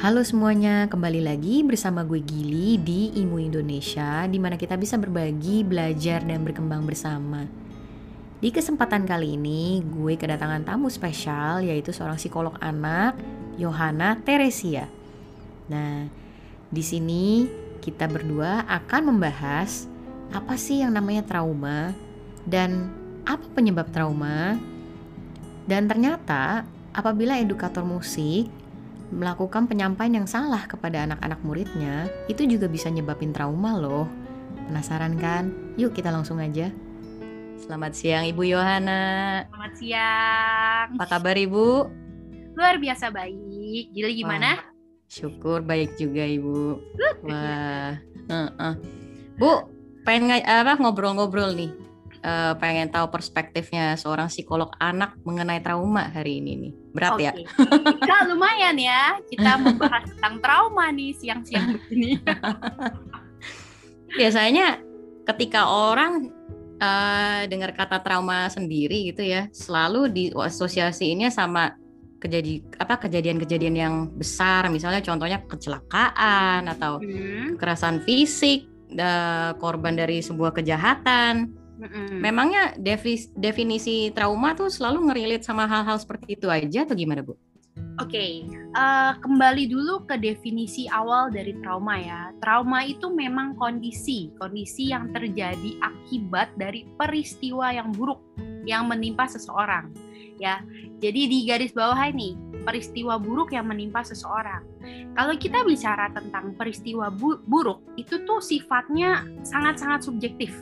Halo semuanya, kembali lagi bersama gue Gili di Imu Indonesia di mana kita bisa berbagi, belajar, dan berkembang bersama. Di kesempatan kali ini, gue kedatangan tamu spesial yaitu seorang psikolog anak, Yohana Teresia. Nah, di sini kita berdua akan membahas apa sih yang namanya trauma dan apa penyebab trauma. Dan ternyata apabila edukator musik melakukan penyampaian yang salah kepada anak-anak muridnya, itu juga bisa nyebabin trauma loh. Penasaran kan? Yuk kita langsung aja. Selamat siang Ibu Yohana. Selamat siang. Apa kabar Ibu? Luar biasa baik. Gila gimana? Wah, syukur baik juga Ibu. Wah, uh -uh. Bu, pengen apa ngobrol-ngobrol nih uh, pengen tahu perspektifnya seorang psikolog anak mengenai trauma hari ini nih. Berat okay. ya? Nah, lumayan ya. Kita membahas tentang trauma nih siang-siang begini. Biasanya ketika orang uh, dengar kata trauma sendiri gitu ya, selalu diasosiasiinnya sama kejadian apa kejadian-kejadian yang besar misalnya contohnya kecelakaan atau hmm. kekerasan fisik uh, korban dari sebuah kejahatan Mm-mm. Memangnya definisi, definisi trauma tuh selalu ngerilit sama hal-hal seperti itu aja atau gimana Bu? Oke, okay. uh, eh, kembali dulu ke definisi awal dari trauma ya. Trauma itu memang kondisi, kondisi yang terjadi akibat dari peristiwa yang buruk yang menimpa seseorang. Ya, jadi di garis bawah ini peristiwa buruk yang menimpa seseorang. Kalau kita bicara tentang peristiwa bu- buruk, itu tuh sifatnya sangat-sangat subjektif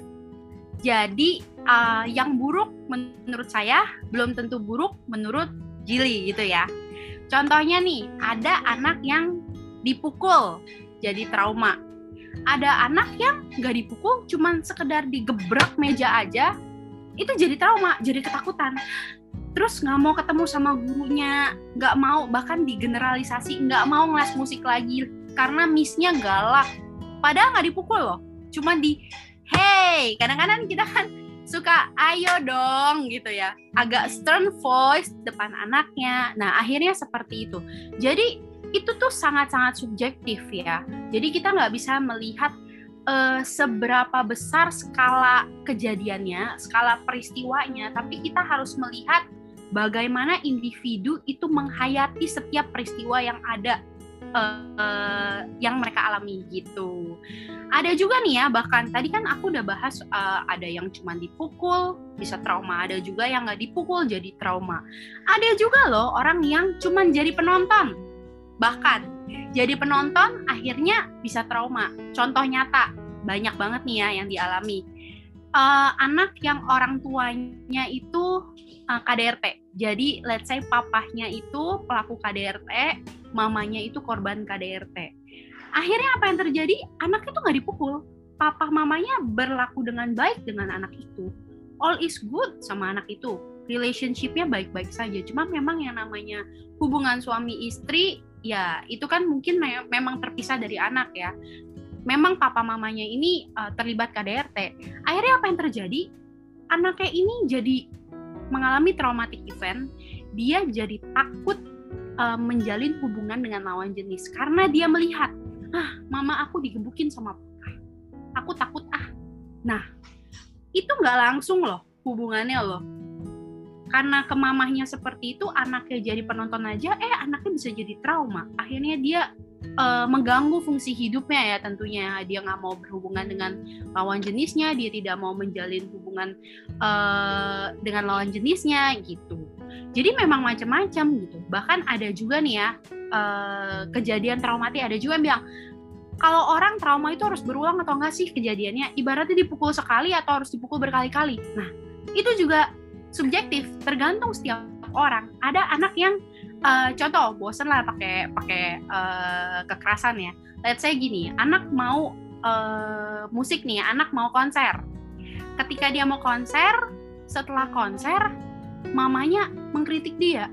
jadi uh, yang buruk menurut saya belum tentu buruk menurut Gili gitu ya. Contohnya nih, ada anak yang dipukul jadi trauma. Ada anak yang nggak dipukul, cuman sekedar digebrak meja aja, itu jadi trauma, jadi ketakutan. Terus nggak mau ketemu sama gurunya, nggak mau bahkan digeneralisasi, nggak mau ngeles musik lagi karena missnya galak. Padahal nggak dipukul loh, cuma di hey kadang-kadang kita kan suka ayo dong gitu ya. Agak stern voice depan anaknya. Nah akhirnya seperti itu. Jadi itu tuh sangat-sangat subjektif ya. Jadi kita nggak bisa melihat uh, seberapa besar skala kejadiannya skala peristiwanya tapi kita harus melihat bagaimana individu itu menghayati setiap peristiwa yang ada uh, yang mereka alami gitu. Ada juga nih ya, bahkan tadi kan aku udah bahas uh, ada yang cuma dipukul bisa trauma, ada juga yang nggak dipukul jadi trauma. Ada juga loh orang yang cuma jadi penonton, bahkan jadi penonton akhirnya bisa trauma. Contoh nyata banyak banget nih ya yang dialami. Uh, anak yang orang tuanya itu uh, KDRT. Jadi let's say papahnya itu pelaku KDRT, mamanya itu korban KDRT. Akhirnya apa yang terjadi? Anak itu nggak dipukul. Papa mamanya berlaku dengan baik dengan anak itu. All is good sama anak itu. Relationshipnya baik-baik saja. Cuma memang yang namanya hubungan suami istri, ya itu kan mungkin me memang terpisah dari anak ya. Memang papa mamanya ini uh, terlibat KDRT. Akhirnya apa yang terjadi? Anaknya ini jadi mengalami traumatic event. Dia jadi takut uh, menjalin hubungan dengan lawan jenis karena dia melihat ah mama aku digebukin sama papa aku takut ah. Nah itu nggak langsung loh hubungannya loh. Karena ke mamahnya seperti itu anaknya jadi penonton aja eh anaknya bisa jadi trauma. Akhirnya dia uh, mengganggu fungsi hidupnya ya tentunya dia nggak mau berhubungan dengan lawan jenisnya dia tidak mau menjalin hubungan uh, dengan lawan jenisnya gitu jadi memang macam-macam gitu. Bahkan ada juga nih ya uh, kejadian traumatik ada juga yang bilang kalau orang trauma itu harus berulang atau enggak sih kejadiannya? Ibaratnya dipukul sekali atau harus dipukul berkali-kali. Nah, itu juga subjektif, tergantung setiap orang. Ada anak yang uh, contoh bosen lah pakai pakai uh, kekerasan ya. Let's say gini, anak mau uh, musik nih, anak mau konser. Ketika dia mau konser, setelah konser mamanya mengkritik dia.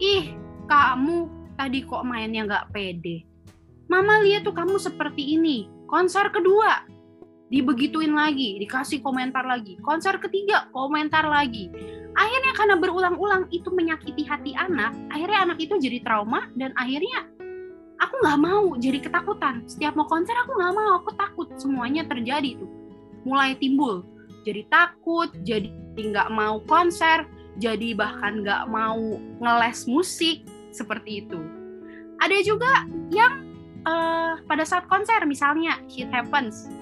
Ih, kamu tadi kok mainnya nggak pede. Mama lihat tuh kamu seperti ini. Konser kedua, dibegituin lagi, dikasih komentar lagi. Konser ketiga, komentar lagi. Akhirnya karena berulang-ulang itu menyakiti hati anak, akhirnya anak itu jadi trauma dan akhirnya aku nggak mau jadi ketakutan setiap mau konser aku nggak mau aku takut semuanya terjadi tuh mulai timbul jadi takut jadi nggak mau konser jadi bahkan nggak mau ngeles musik seperti itu ada juga yang uh, pada saat konser misalnya shit happens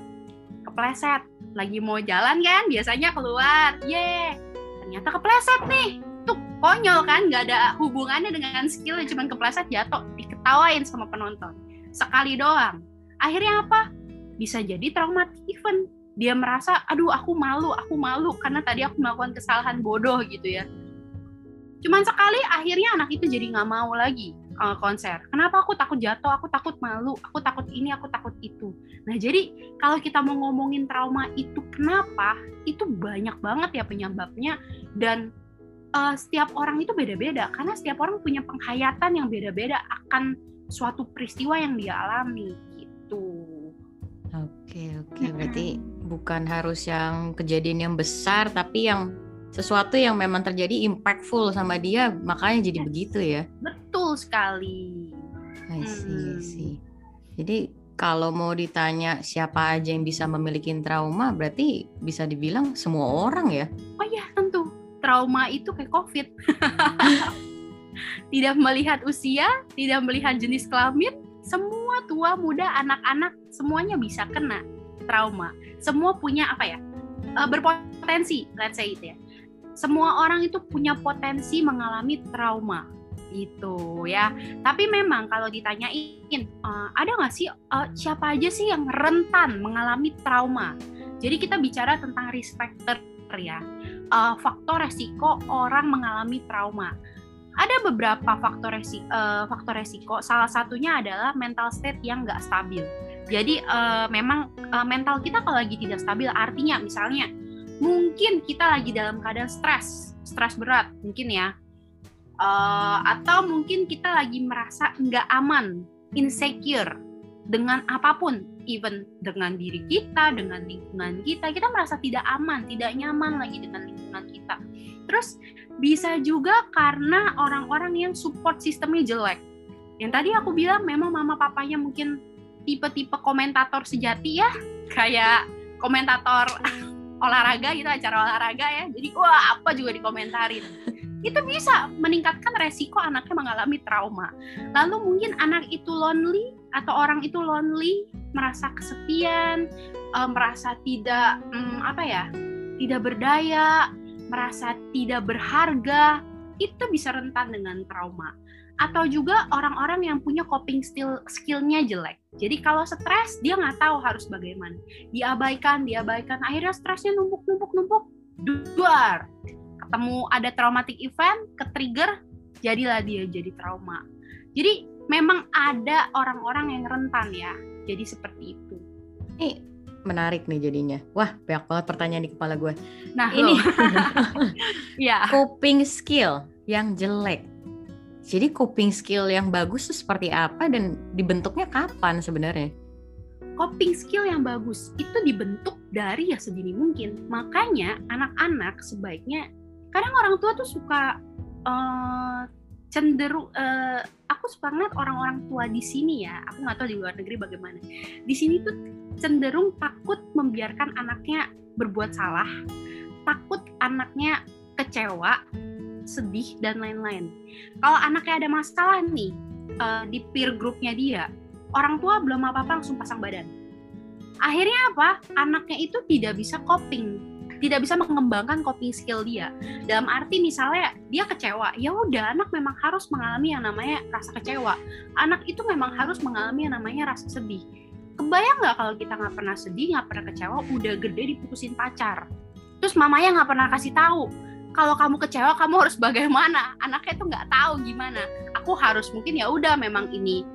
kepleset. Lagi mau jalan kan biasanya keluar. Ye ternyata kepleset nih. Tuh konyol kan nggak ada hubungannya dengan skill cuma kepleset jatuh diketawain sama penonton. Sekali doang. Akhirnya apa? Bisa jadi traumatic event. Dia merasa aduh aku malu aku malu karena tadi aku melakukan kesalahan bodoh gitu ya. Cuman sekali akhirnya anak itu jadi nggak mau lagi uh, konser. Kenapa aku takut jatuh? Aku takut malu. Aku takut ini aku takut itu. Nah jadi kalau kita mau ngomongin trauma itu kenapa itu banyak banget ya penyebabnya. Dan uh, setiap orang itu beda-beda. Karena setiap orang punya penghayatan yang beda-beda akan suatu peristiwa yang dia alami gitu. Oke, oke. Berarti bukan harus yang kejadian yang besar, tapi yang sesuatu yang memang terjadi impactful sama dia, makanya jadi begitu ya. Betul sekali. I see, I see. Jadi kalau mau ditanya siapa aja yang bisa memiliki trauma, berarti bisa dibilang semua orang ya? Oh iya, tentu. Trauma itu kayak COVID. tidak melihat usia, tidak melihat jenis kelamin, semua tua muda anak-anak semuanya bisa kena trauma semua punya apa ya uh, berpotensi let's say itu ya semua orang itu punya potensi mengalami trauma gitu ya tapi memang kalau ditanyain uh, ada nggak sih uh, siapa aja sih yang rentan mengalami trauma jadi kita bicara tentang risk factor ya uh, faktor resiko orang mengalami trauma ada beberapa faktor resiko, eh, faktor resiko. Salah satunya adalah mental state yang nggak stabil. Jadi memang mental kita kalau lagi tidak stabil, artinya misalnya mungkin kita lagi dalam keadaan stres, stres berat mungkin ya, uh, atau mungkin kita lagi merasa nggak aman, insecure dengan apa pun, even dengan diri kita, dengan lingkungan kita, kita merasa tidak aman, tidak nyaman lagi dengan lingkungan kita. Terus bisa juga karena orang-orang yang support sistemnya jelek. Yang tadi aku bilang memang mama papanya mungkin tipe-tipe komentator sejati ya, kayak komentator olahraga gitu, acara olahraga ya. Jadi wah apa juga dikomentarin. Itu bisa meningkatkan resiko anaknya mengalami trauma. Lalu mungkin anak itu lonely atau orang itu lonely, merasa kesepian, eh, merasa tidak hmm, apa ya, tidak berdaya, merasa tidak berharga, itu bisa rentan dengan trauma. Atau juga orang-orang yang punya coping skill skillnya jelek. Jadi kalau stres dia nggak tahu harus bagaimana. Diabaikan, diabaikan, akhirnya stresnya numpuk, numpuk, numpuk, duar. Ketemu ada traumatic event, ke trigger, jadilah dia jadi trauma. Jadi memang ada orang-orang yang rentan ya. Jadi seperti itu. Nih, menarik nih jadinya. Wah, banyak banget pertanyaan di kepala gue. Nah, ini ya. coping skill yang jelek. Jadi coping skill yang bagus itu seperti apa dan dibentuknya kapan sebenarnya? Coping skill yang bagus itu dibentuk dari ya sedini mungkin. Makanya anak-anak sebaiknya kadang orang tua tuh suka uh, cenderung uh, aku suka ngeliat orang-orang tua di sini ya aku nggak tahu di luar negeri bagaimana di sini tuh cenderung takut membiarkan anaknya berbuat salah takut anaknya kecewa sedih dan lain-lain kalau anaknya ada masalah nih uh, di peer groupnya dia orang tua belum apa-apa langsung pasang badan akhirnya apa anaknya itu tidak bisa coping tidak bisa mengembangkan coping skill dia. Dalam arti misalnya dia kecewa, ya udah anak memang harus mengalami yang namanya rasa kecewa. Anak itu memang harus mengalami yang namanya rasa sedih. Kebayang nggak kalau kita nggak pernah sedih, nggak pernah kecewa, udah gede diputusin pacar. Terus mamanya nggak pernah kasih tahu, kalau kamu kecewa kamu harus bagaimana anaknya itu nggak tahu gimana aku harus mungkin ya udah memang ini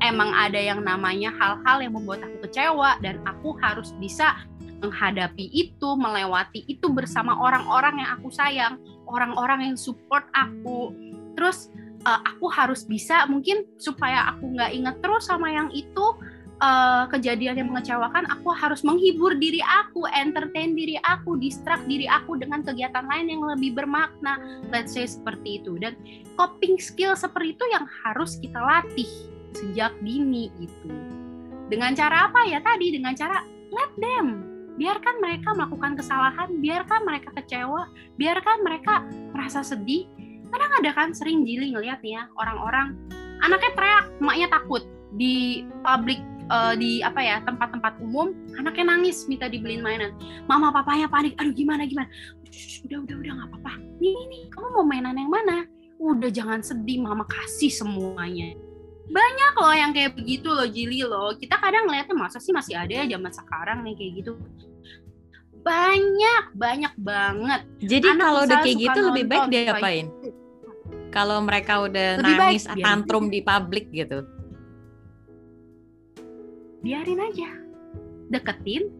emang ada yang namanya hal-hal yang membuat aku kecewa dan aku harus bisa menghadapi itu, melewati itu bersama orang-orang yang aku sayang, orang-orang yang support aku. Terus uh, aku harus bisa mungkin supaya aku nggak inget terus sama yang itu uh, kejadian yang mengecewakan, aku harus menghibur diri aku, entertain diri aku, distract diri aku dengan kegiatan lain yang lebih bermakna. Let's say seperti itu. Dan coping skill seperti itu yang harus kita latih sejak dini itu. Dengan cara apa ya tadi? Dengan cara let them. Biarkan mereka melakukan kesalahan, biarkan mereka kecewa, biarkan mereka merasa sedih. Kadang ada kan sering jili ngeliat ya orang-orang anaknya teriak, emaknya takut di public uh, di apa ya tempat-tempat umum anaknya nangis minta dibeliin mainan. Mama papanya panik aduh gimana gimana? Udah udah udah nggak apa-apa. Nih nih kamu mau mainan yang mana? Udah jangan sedih mama kasih semuanya. Banyak loh yang kayak begitu loh Jili loh. Kita kadang ngeliatnya masa sih masih ada ya zaman sekarang nih kayak gitu. Banyak banyak banget. Jadi Anak kalau udah kayak gitu lebih baik dia apain kalau mereka udah lebih nangis baik, tantrum di publik gitu biarin aja. Deketin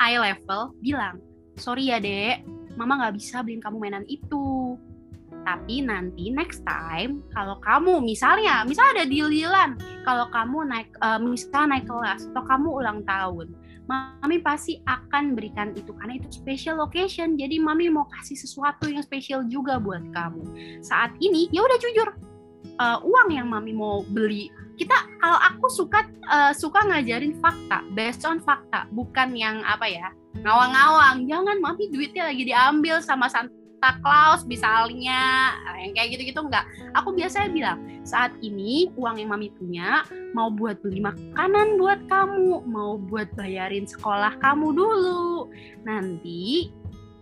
eye level bilang sorry ya dek. Mama nggak bisa beliin kamu mainan itu. Tapi nanti next time kalau kamu misalnya misalnya ada deal-dealan kalau kamu naik uh, misalnya naik kelas atau kamu ulang tahun mami pasti akan berikan itu karena itu special occasion jadi mami mau kasih sesuatu yang spesial juga buat kamu. Saat ini ya udah jujur uh, uang yang mami mau beli kita kalau aku suka uh, suka ngajarin fakta based on fakta bukan yang apa ya ngawang-ngawang. Jangan mami duitnya lagi diambil sama Santa Claus misalnya yang kayak gitu-gitu enggak. Aku biasanya bilang saat ini uang yang mami punya mau buat beli makanan buat kamu mau buat bayarin sekolah kamu dulu. Nanti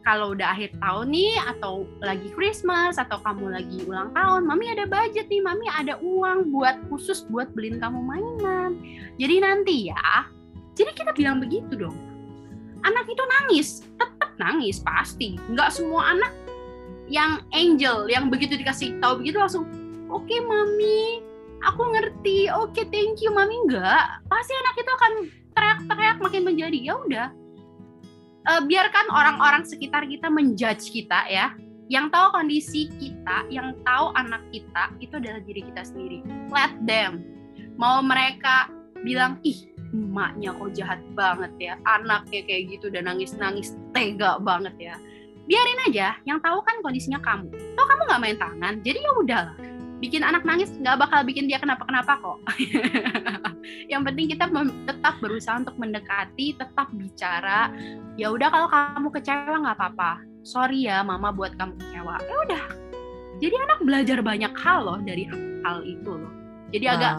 kalau udah akhir tahun nih atau lagi Christmas atau kamu lagi ulang tahun, mami ada budget nih, mami ada uang buat khusus buat beliin kamu mainan. Jadi nanti ya, jadi kita bilang begitu dong. Anak itu nangis, tetap nangis pasti. Nggak semua anak yang angel, yang begitu dikasih tahu begitu langsung, oke okay, mami, aku ngerti, oke okay, thank you mami enggak. Pasti anak itu akan teriak-teriak makin menjadi, ya udah uh, biarkan orang-orang sekitar kita menjudge kita ya yang tahu kondisi kita, yang tahu anak kita itu adalah diri kita sendiri. Let them. Mau mereka bilang, ih emaknya kok jahat banget ya, anaknya kayak gitu dan nangis-nangis tega banget ya. Biarin aja, yang tahu kan kondisinya kamu. Tahu kamu nggak main tangan, jadi ya udahlah bikin anak nangis nggak bakal bikin dia kenapa-kenapa kok. yang penting kita tetap berusaha untuk mendekati, tetap bicara. Ya udah kalau kamu kecewa nggak apa-apa. Sorry ya mama buat kamu kecewa. Ya udah. Jadi anak belajar banyak hal loh dari hal itu loh. Jadi wow. agak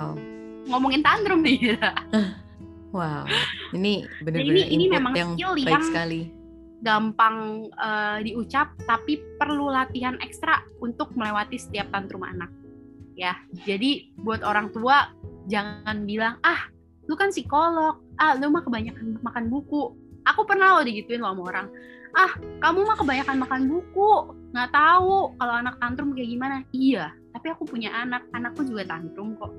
ngomongin tantrum nih. wow. Ini benar-benar ini, ini memang yang skill baik yang sekali gampang uh, diucap tapi perlu latihan ekstra untuk melewati setiap tantrum anak ya. Jadi buat orang tua jangan bilang ah lu kan psikolog, ah lu mah kebanyakan makan buku. Aku pernah lo digituin lo sama orang. Ah kamu mah kebanyakan makan buku, nggak tahu kalau anak tantrum kayak gimana. Iya, tapi aku punya anak, anakku juga tantrum kok.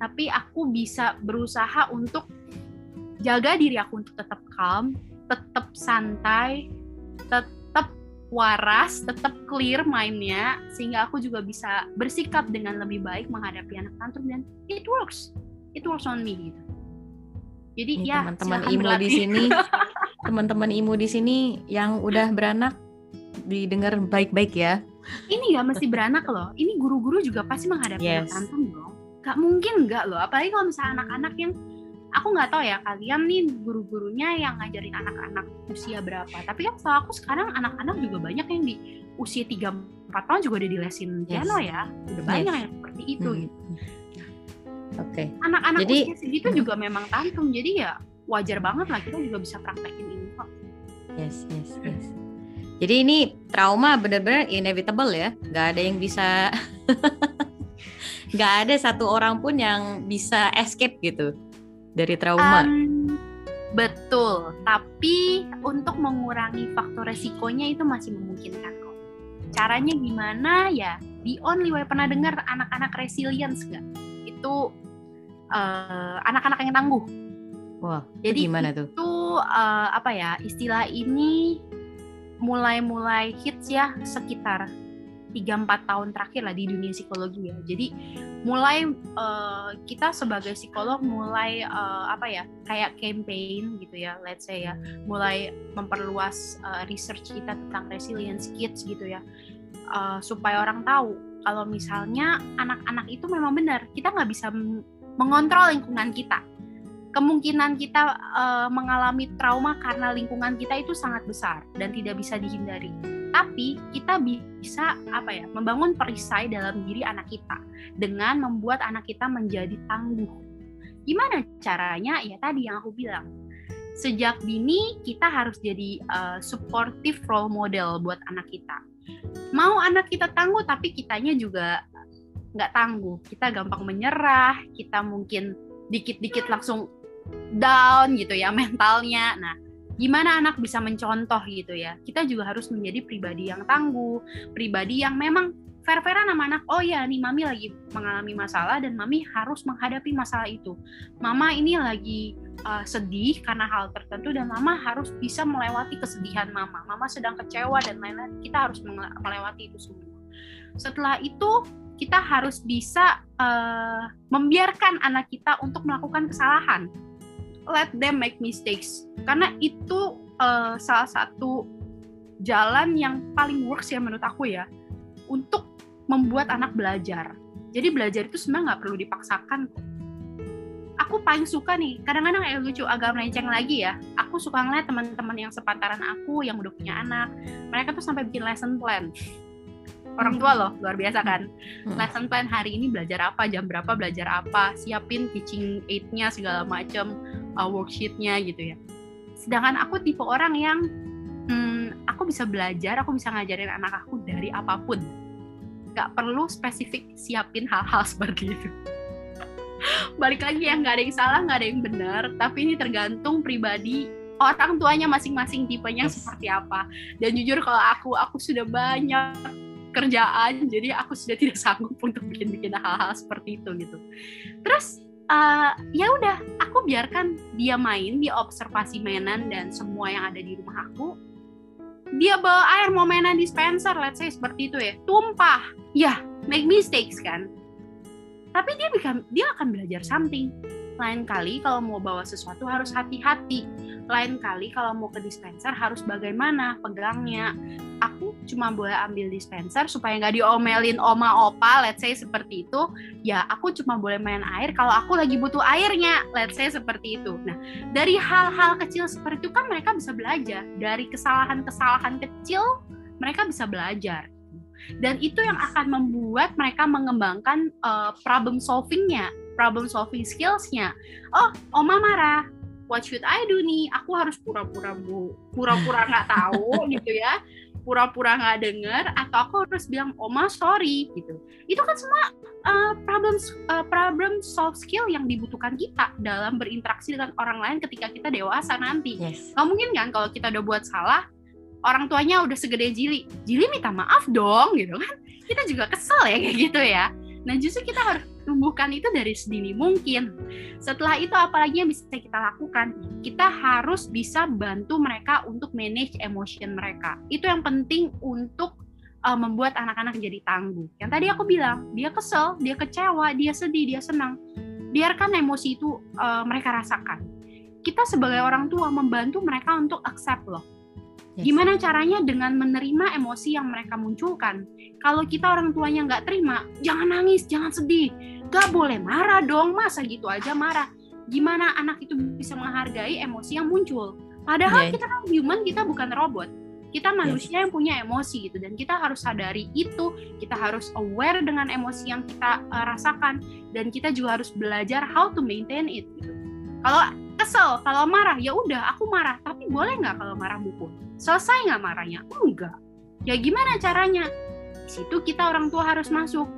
Tapi aku bisa berusaha untuk jaga diri aku untuk tetap calm, tetap santai, tetap waras, tetap clear mainnya sehingga aku juga bisa bersikap dengan lebih baik menghadapi anak tantrum dan it works. It works on me gitu. Jadi Ini ya teman-teman imu berlatih. di sini, teman-teman imu di sini yang udah beranak didengar baik-baik ya. Ini nggak mesti beranak loh. Ini guru-guru juga pasti menghadapi yes. anak tantrum dong. Gak mungkin nggak loh. Apalagi kalau misalnya anak-anak yang aku nggak tahu ya kalian nih guru-gurunya yang ngajarin anak-anak usia berapa tapi kan setahu aku sekarang anak-anak juga banyak yang di usia 3 4 tahun juga udah dilesin piano yes. ya udah banyak yes. yang seperti itu hmm. gitu oke okay. anak-anak jadi, usia segitu hmm. juga memang tantrum jadi ya wajar banget lah kita juga bisa praktekin ini kok yes yes yes jadi ini trauma benar-benar inevitable ya nggak ada yang bisa nggak ada satu orang pun yang bisa escape gitu dari trauma. Um, betul, tapi untuk mengurangi faktor resikonya itu masih memungkinkan kok. Caranya gimana ya? Di only way pernah dengar anak-anak resilience nggak? Itu uh, anak-anak yang tangguh. Wah, jadi gimana tuh? Itu uh, apa ya? Istilah ini mulai-mulai hits ya sekitar 3-4 tahun terakhir lah di dunia psikologi ya. Jadi mulai uh, kita sebagai psikolog mulai uh, apa ya kayak campaign gitu ya, let's say ya, mulai memperluas uh, research kita tentang resilience kids gitu ya, uh, supaya orang tahu kalau misalnya anak-anak itu memang benar kita nggak bisa mengontrol lingkungan kita. Kemungkinan kita uh, mengalami trauma karena lingkungan kita itu sangat besar dan tidak bisa dihindari. Tapi kita bisa apa ya, membangun perisai dalam diri anak kita dengan membuat anak kita menjadi tangguh. Gimana caranya? Ya tadi yang aku bilang. Sejak dini kita harus jadi uh, supportive role model buat anak kita. Mau anak kita tangguh tapi kitanya juga nggak tangguh kita gampang menyerah kita mungkin dikit-dikit langsung down gitu ya mentalnya nah gimana anak bisa mencontoh gitu ya. Kita juga harus menjadi pribadi yang tangguh pribadi yang memang fair-fairan sama anak. Oh ya nih mami lagi mengalami masalah dan mami harus menghadapi masalah itu. Mama ini lagi uh, sedih karena hal tertentu dan mama harus bisa melewati kesedihan mama. Mama sedang kecewa dan lain-lain. Kita harus melewati itu semua. Setelah itu kita harus bisa uh, membiarkan anak kita untuk melakukan kesalahan. Let them make mistakes. Karena itu uh, salah satu jalan yang paling works ya menurut aku ya untuk membuat anak belajar. Jadi belajar itu sebenarnya nggak perlu dipaksakan. Aku paling suka nih, kadang-kadang ya lucu agak melenceng lagi ya. Aku suka ngeliat teman-teman yang sepantaran aku yang udah punya anak, mereka tuh sampai bikin lesson plan orang tua loh luar biasa kan hmm. lesson plan hari ini belajar apa jam berapa belajar apa siapin teaching aid-nya segala macam uh, worksheet-nya gitu ya. Sedangkan aku tipe orang yang hmm, aku bisa belajar aku bisa ngajarin anak aku dari apa pun. Nggak perlu spesifik siapin hal-hal seperti itu. Balik lagi ya nggak ada yang salah nggak ada yang benar. Tapi ini tergantung pribadi orang tuanya masing-masing tipenya yes. seperti apa. Dan jujur kalau aku aku sudah banyak kerjaan jadi aku sudah tidak sanggup untuk bikin-bikin hal-hal seperti itu gitu. Terus uh, ya udah aku biarkan dia main dia observasi mainan dan semua yang ada di rumah aku. Dia bawa air mau mainan dispenser let's say seperti itu ya. Tumpah. Ya make mistakes kan. Tapi dia bisa dia akan belajar something. Lain kali kalau mau bawa sesuatu harus hati-hati lain kali kalau mau ke dispenser harus bagaimana pegangnya. Aku cuma boleh ambil dispenser supaya nggak diomelin oma opa let's say seperti itu. Ya aku cuma boleh main air kalau aku lagi butuh airnya let's say seperti itu. Nah dari hal-hal kecil seperti itu kan mereka bisa belajar. Dari kesalahan-kesalahan kecil mereka bisa belajar. Dan itu yang akan membuat mereka mengembangkan uh, problem solvingnya problem solving skillsnya. Oh oma marah what should I do nih? Aku harus pura-pura bu pura-pura nggak tahu gitu ya. Pura-pura nggak dengar atau aku harus bilang oma sorry gitu. Itu kan semua uh, problem uh, problem solve skill yang dibutuhkan kita dalam berinteraksi dengan orang lain ketika kita dewasa nanti. Yes. nggak mungkin kan kalau kita udah buat salah orang tuanya udah segede Jili. Jili minta maaf dong gitu kan. Kita juga kesel ya kayak gitu ya. Nah justru kita harus tumbuhkan itu dari sedini mungkin. Setelah itu apalagi yang bisa kita lakukan? Kita harus bisa bantu mereka untuk manage emotion mereka. Itu yang penting untuk uh, membuat anak-anak jadi tangguh. Yang tadi aku bilang, dia kesel, dia kecewa, dia sedih, dia senang. Biarkan emosi itu uh, mereka rasakan. Kita sebagai orang tua membantu mereka untuk accept loh Gimana caranya dengan menerima emosi yang mereka munculkan? Kalau kita orang tuanya nggak terima, jangan nangis, jangan sedih. Gak boleh marah dong, masa gitu aja marah. Gimana anak itu bisa menghargai emosi yang muncul? Padahal yeah. kita kan human, kita bukan robot. Kita manusia yes. yang punya emosi gitu dan kita harus sadari itu, kita harus aware dengan emosi yang kita uh, rasakan dan kita juga harus belajar how to maintain it gitu. Kalau kesel kalau marah ya udah aku marah tapi boleh nggak kalau marah mukul selesai nggak marahnya? Enggak. Ya gimana caranya? Di situ kita orang tua harus masuk.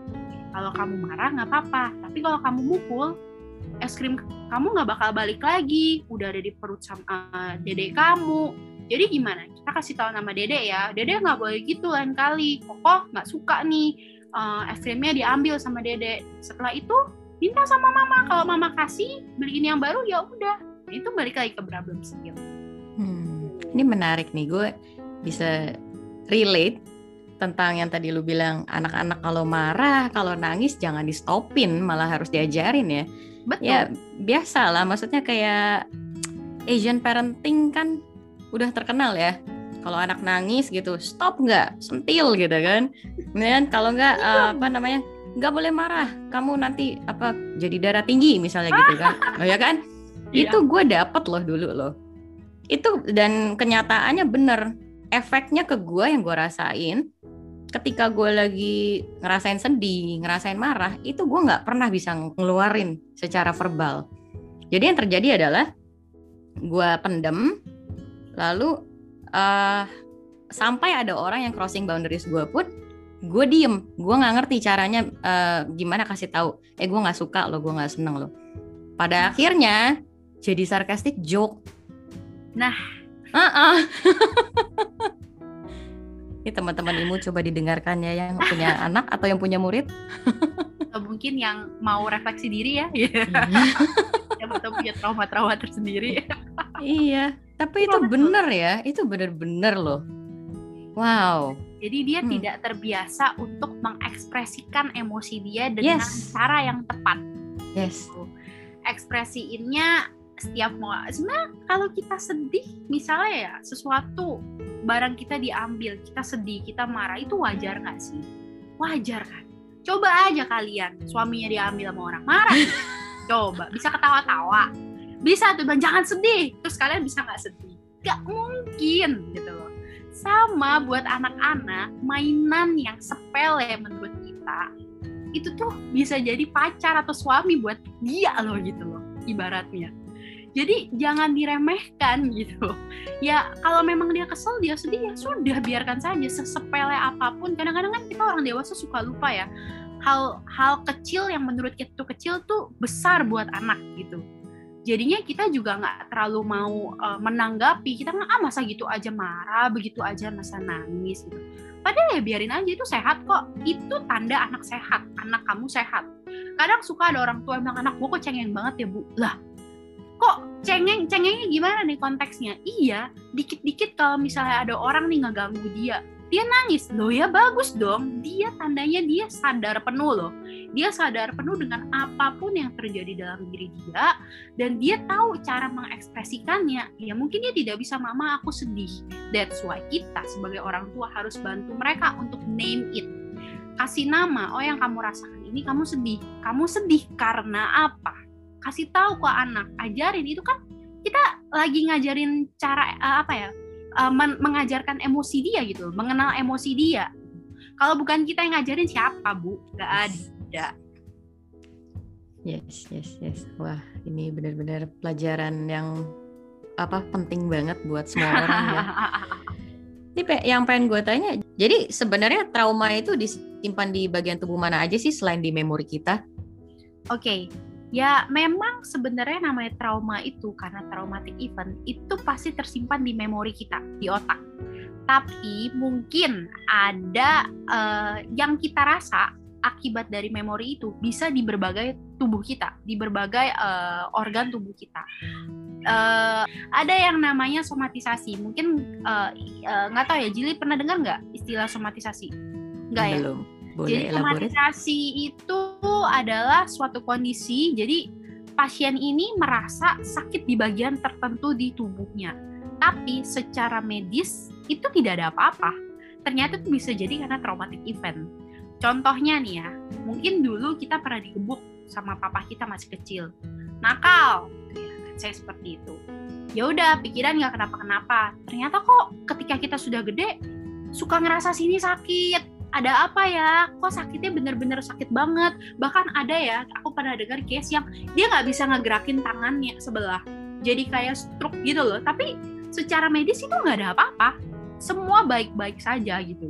Kalau kamu marah nggak apa-apa tapi kalau kamu mukul es krim kamu nggak bakal balik lagi. Udah ada di perut sama uh, dedek kamu. Jadi gimana? Kita kasih tahu nama dedek ya. Dedek nggak boleh gitu lain kali. Kokoh nggak suka nih uh, es krimnya diambil sama dedek setelah itu minta sama mama. Kalau mama kasih beliin yang baru ya udah. Itu balik lagi ke problem skill. Hmm, ini menarik nih gue bisa relate tentang yang tadi lu bilang anak-anak kalau marah kalau nangis jangan di stopin malah harus diajarin ya. Betul. Ya biasa lah maksudnya kayak Asian parenting kan udah terkenal ya. Kalau anak nangis gitu stop nggak? Sentil gitu kan. Kemudian kalau nggak uh, apa namanya nggak boleh marah. Kamu nanti apa jadi darah tinggi misalnya gitu kan. Oh ya kan? Iya. itu gue dapet loh dulu loh itu dan kenyataannya bener. Efeknya ke gue yang gue rasain ketika gue lagi ngerasain sedih ngerasain marah itu gue nggak pernah bisa ngeluarin secara verbal. Jadi yang terjadi adalah gue pendem lalu eh sampai ada orang yang crossing boundaries gue pun gue diem. Gue nggak ngerti caranya eh, gimana kasih tahu eh gue nggak suka lo gue nggak seneng lo pada akhirnya jadi sarkastik joke Nah. Ah-ah. ini teman-teman imu coba didengarkan ya yang punya anak atau yang punya murid Atau mungkin yang mau refleksi diri ya, yang atau punya trauma-trauma tersendiri. iya tapi itu Betul, betul. bener ya itu bener-bener loh wow Jadi dia Hmm. tidak terbiasa untuk mengekspresikan emosi dia dengan Yes. cara yang tepat. yes Ekspresiinnya setiap mau sebenarnya kalau kita sedih misalnya ya sesuatu barang kita diambil kita sedih kita marah itu wajar nggak sih? Wajar kan? Coba aja kalian suaminya diambil sama orang marah. Coba bisa ketawa-tawa. Bisa tuh bilang jangan sedih. Terus kalian bisa nggak sedih? Nggak mungkin gitu loh. Sama buat anak-anak mainan yang sepele menurut kita itu tuh bisa jadi pacar atau suami buat dia loh gitu loh ibaratnya jadi jangan diremehkan gitu. Ya kalau memang dia kesel dia sedih ya sudah biarkan saja. Sesepele apa pun kadang-kadang kan kita orang dewasa suka lupa ya. Hal hal kecil yang menurut kita tuh kecil tuh besar buat anak gitu. Jadinya kita juga nggak terlalu mau uh, menanggapi. Kita nggak ah masa gitu aja marah begitu aja masa nangis gitu. Padahal ya biarin aja itu sehat kok. Itu tanda anak sehat anak kamu sehat. Kadang suka ada orang tua yang bilang anak gua kok cengeng banget ya bu. Lah kok cengeng cengengnya gimana nih konteksnya? Iya dikit-dikit kalau misalnya ada orang nih ngeganggu dia dia nangis. Loh ya bagus dong. Dia tandanya dia sadar penuh loh. Dia sadar penuh dengan apa pun yang terjadi dalam diri dia dan dia tahu cara mengekspresikannya. Ya mungkin dia tidak bisa mama aku sedih. That's why kita sebagai orang tua harus bantu mereka untuk name it. Kasih nama oh yang kamu rasakan ini kamu sedih. Kamu sedih karena apa kasih tahu ke anak ajarin itu kan kita lagi ngajarin cara eh, apa ya eh, men- mengajarkan emosi dia gitu mengenal emosi dia kalau bukan kita yang ngajarin siapa bu nggak ada Yes, yes, yes. Wah, ini benar-benar pelajaran yang apa penting banget buat semua orang ya. Ini pe- yang pengen gue tanya, jadi sebenarnya trauma itu disimpan di bagian tubuh mana aja sih selain di memori kita? Oke, ya memang sebenarnya namanya trauma itu karena traumatic event itu pasti tersimpan di memori kita di otak. Tapi mungkin ada eh, yang kita rasa akibat dari memori itu bisa di berbagai tubuh kita, di berbagai eh, organ tubuh kita. Eh, ada yang namanya somatisasi. Mungkin eh, eh, nggak tahu ya, Jili pernah dengar nggak istilah somatisasi? Nggak ya? Belum. Boleh Jadi somatisasi itu adalah suatu kondisi. Jadi pasien ini merasa sakit di bagian tertentu di tubuhnya, tapi secara medis itu tidak ada apa-apa. Ternyata itu bisa jadi karena traumatic event. Contohnya nih ya, mungkin dulu kita pernah digebuk sama papa kita masih kecil, nakal, gitu ya. Saya seperti itu. Ya udah, pikiran nggak kenapa-kenapa. Ternyata kok ketika kita sudah gede, suka ngerasa sini sakit, ada apa ya? Kok sakitnya bener-bener sakit banget? Bahkan ada ya aku pernah dengar case yang dia nggak bisa ngegerakin tangannya sebelah. Jadi kayak stroke gitu loh. Tapi secara medis itu nggak ada apa-apa. Semua baik-baik saja gitu.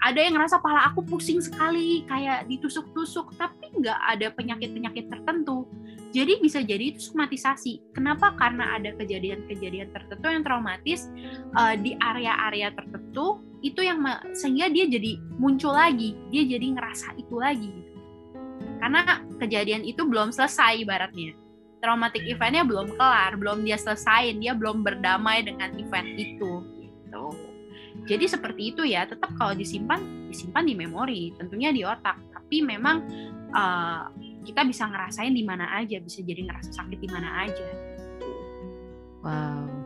Ada yang ngerasa pala aku pusing sekali kayak ditusuk-tusuk. Tapi nggak ada penyakit-penyakit tertentu. Jadi bisa jadi itu somatisasi. Kenapa? Karena ada kejadian-kejadian tertentu yang traumatis uh, di area-area tertentu itu yang sehingga dia jadi muncul lagi dia jadi ngerasa itu lagi gitu. karena kejadian itu belum selesai ibaratnya. Traumatic eventnya belum kelar belum dia selesain dia belum berdamai dengan event itu gitu. Jadi seperti itu ya tetap kalau disimpan disimpan di memori tentunya di otak. Tapi memang uh, kita bisa ngerasain di mana aja bisa jadi ngerasa sakit di mana aja. Wow.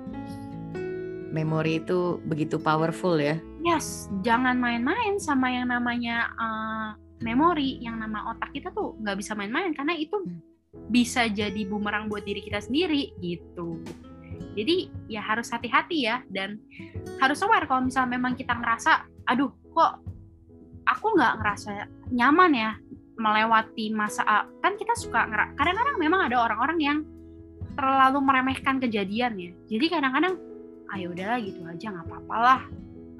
Memori itu begitu powerful ya. Yes, jangan main-main sama yang namanya uh, memori yang nama otak kita tuh nggak bisa main-main karena itu bisa jadi bumerang buat diri kita sendiri gitu. Jadi ya harus hati-hati ya dan harus aware kalau misalnya memang kita ngerasa aduh kok aku nggak ngerasa nyaman ya melewati masa kan kita suka kadang-kadang memang ada orang-orang yang terlalu meremehkan kejadian ya. Jadi kadang-kadang ah, udahlah gitu aja nggak apa-apa lah.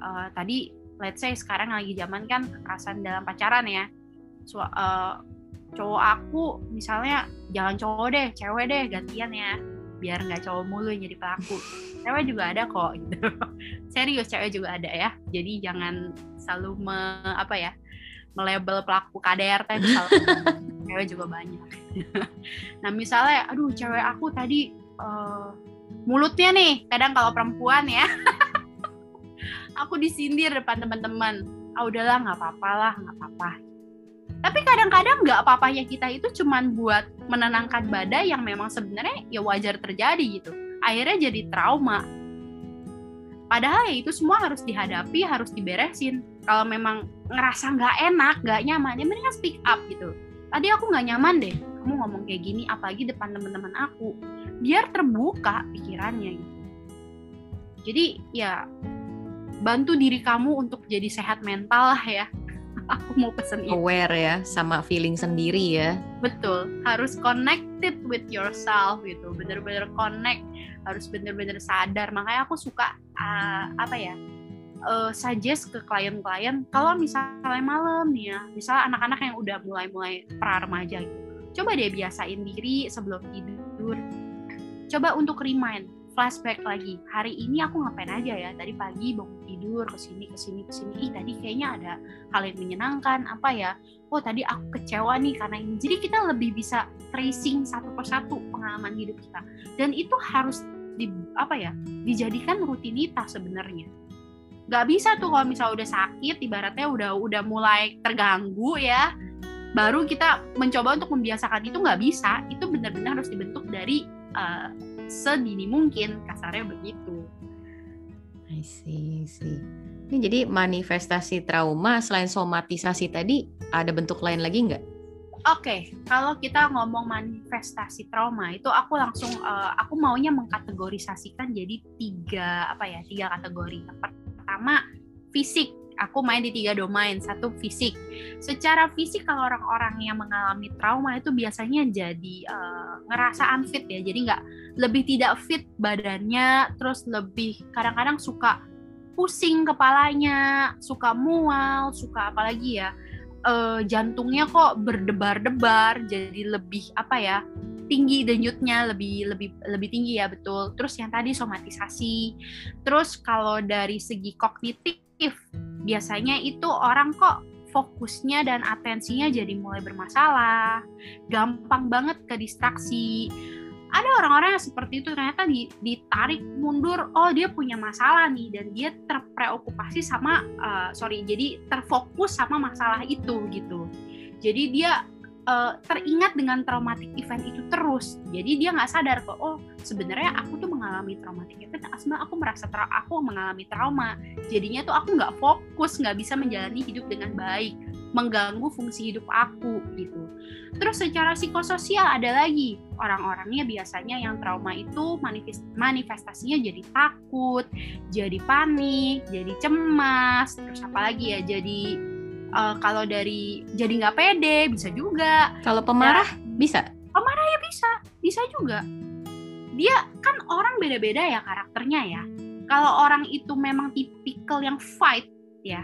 Uh, tadi let's say sekarang lagi zaman kan kekerasan dalam pacaran ya. So, uh, cowok aku misalnya jangan cowok deh cewek deh gantian ya. Biar nggak cowok mulu yang jadi pelaku. Cewek juga ada kok gitu. Serius cewek juga ada ya. Jadi jangan selalu me, apa ya melabel pelaku KDRT misalnya. Cewek juga banyak. Nah misalnya aduh cewek aku tadi uh, mulutnya nih kadang kalau perempuan ya. Aku disindir depan teman-teman. Ah udahlah nggak apa-apa lah nggak apa-apa. Tapi kadang-kadang nggak apa-apanya kita itu cuman buat menenangkan badai yang memang sebenarnya ya wajar terjadi gitu. Akhirnya jadi trauma. Padahal ya itu semua harus dihadapi harus diberesin. Kalau memang ngerasa nggak enak nggak nyaman ya mendingan speak up gitu. Tadi aku nggak nyaman deh. Kamu ngomong kayak gini apalagi depan teman-teman aku biar terbuka pikirannya gitu. Jadi ya bantu diri kamu untuk jadi sehat mental lah ya. Aku mau pesen itu. aware ya sama feeling sendiri ya. Betul. Harus connected with yourself gitu. Bener-bener connect. Harus bener-bener sadar. Makanya aku suka uh, apa ya uh, suggest ke klien-klien kalau misalnya malam nih ya misalnya anak-anak yang udah mulai-mulai pra remaja gitu coba deh biasain diri sebelum tidur coba untuk remind flashback lagi. Hari ini aku ngapain aja ya. Tadi pagi bangun tidur ke sini ke sini ke sini. Ih tadi kayaknya ada hal yang menyenangkan. Apa ya? Oh tadi aku kecewa nih karena ini. Jadi kita lebih bisa tracing satu persatu pengalaman hidup kita. Dan itu harus di apa ya? Dijadikan rutinitas sebenarnya. Nggak bisa tuh kalau misalnya udah sakit ibaratnya udah udah mulai terganggu ya baru kita mencoba untuk membiasakan. Itu nggak bisa. Itu benar-benar harus dibentuk dari uh, sedini mungkin kasarnya begitu I see, see. Ini jadi manifestasi trauma selain somatisasi tadi ada bentuk lain lagi nggak? Oke, okay, kalau kita ngomong manifestasi trauma itu aku langsung uh, aku maunya mengkategorisasikan jadi tiga apa ya tiga kategori. Yang pertama fisik, aku main di tiga domain satu fisik. Secara fisik kalau orang-orang yang mengalami trauma itu biasanya jadi uh, ngerasa unfit ya. Jadi nggak lebih tidak fit badannya terus lebih kadang-kadang suka pusing kepalanya suka mual suka apalagi ya uh, jantungnya kok berdebar-debar jadi lebih apa ya tinggi denyutnya lebih lebih lebih tinggi ya betul. Terus yang tadi somatisasi. Terus kalau dari segi kognitif biasanya itu orang kok fokusnya dan atensinya jadi mulai bermasalah, gampang banget ke distraksi. Ada orang-orang yang seperti itu ternyata ditarik mundur, oh dia punya masalah nih dan dia terpreokupasi sama, uh, sorry, jadi terfokus sama masalah itu gitu. Jadi dia uh, teringat dengan traumatic event itu terus. Jadi dia nggak sadar kok, oh sebenarnya aku tuh mengalami traumatic event, sebenarnya aku merasa tra aku mengalami trauma. Jadinya tuh aku nggak fokus, nggak bisa menjalani hidup dengan baik, mengganggu fungsi hidup aku gitu. Terus secara psikososial ada lagi orang-orangnya biasanya yang trauma itu manifest manifestasinya jadi takut, jadi panik, jadi cemas, terus apa lagi ya, jadi uh, kalau dari jadi nggak pede bisa juga. Kalau pemarah ya, bisa? Pemarah ya bisa bisa juga. Dia kan orang beda-beda ya karakternya ya. Kalau orang itu memang tipikal yang fight ya.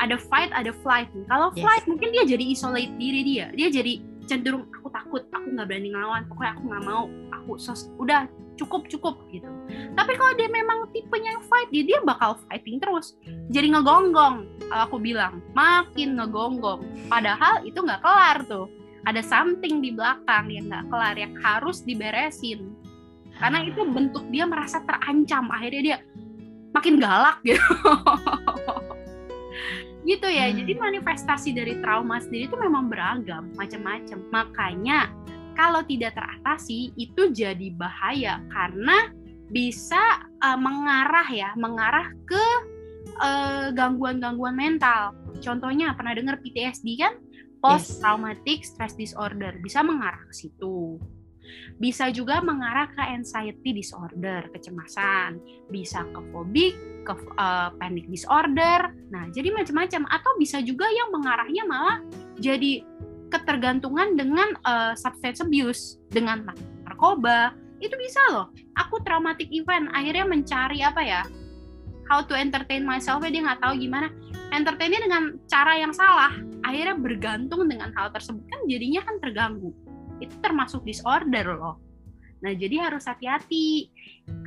Ada fight ada flight kalau flight yes. mungkin dia jadi isolate diri dia. Dia jadi cenderung aku takut aku nggak berani ngelawan. Pokoknya aku nggak mau. Aku sos udah cukup cukup gitu. Tapi kalau dia memang tipenya yang fight dia dia bakal fighting terus. Jadi ngegonggong aku bilang. Makin ngegonggong. Padahal itu nggak kelar tuh. Ada something di belakang yang nggak kelar yang harus diberesin. Karena itu bentuk dia merasa terancam. Akhirnya dia makin galak gitu. Gitu ya. Hmm. jadi manifestasi dari trauma sendiri itu memang beragam macam-macam. Makanya kalau tidak teratasi itu jadi bahaya karena bisa uh, mengarah ya mengarah ke gangguan gangguan-gangguan mental Contohnya pernah dengar PTSD kan? Post traumatic stress disorder bisa mengarah ke situ. Bisa juga mengarah ke anxiety disorder, kecemasan. Bisa ke fobik, ke uh, panic disorder. Nah, jadi macam-macam atau bisa juga yang mengarahnya malah jadi ketergantungan dengan uh, substance abuse, dengan narkoba. Itu bisa loh. Aku traumatic event akhirnya mencari apa ya? How to entertain myself, dia nggak tahu gimana entertainnya dengan cara yang salah akhirnya bergantung dengan hal tersebut kan jadinya kan terganggu itu termasuk disorder loh nah jadi harus hati-hati.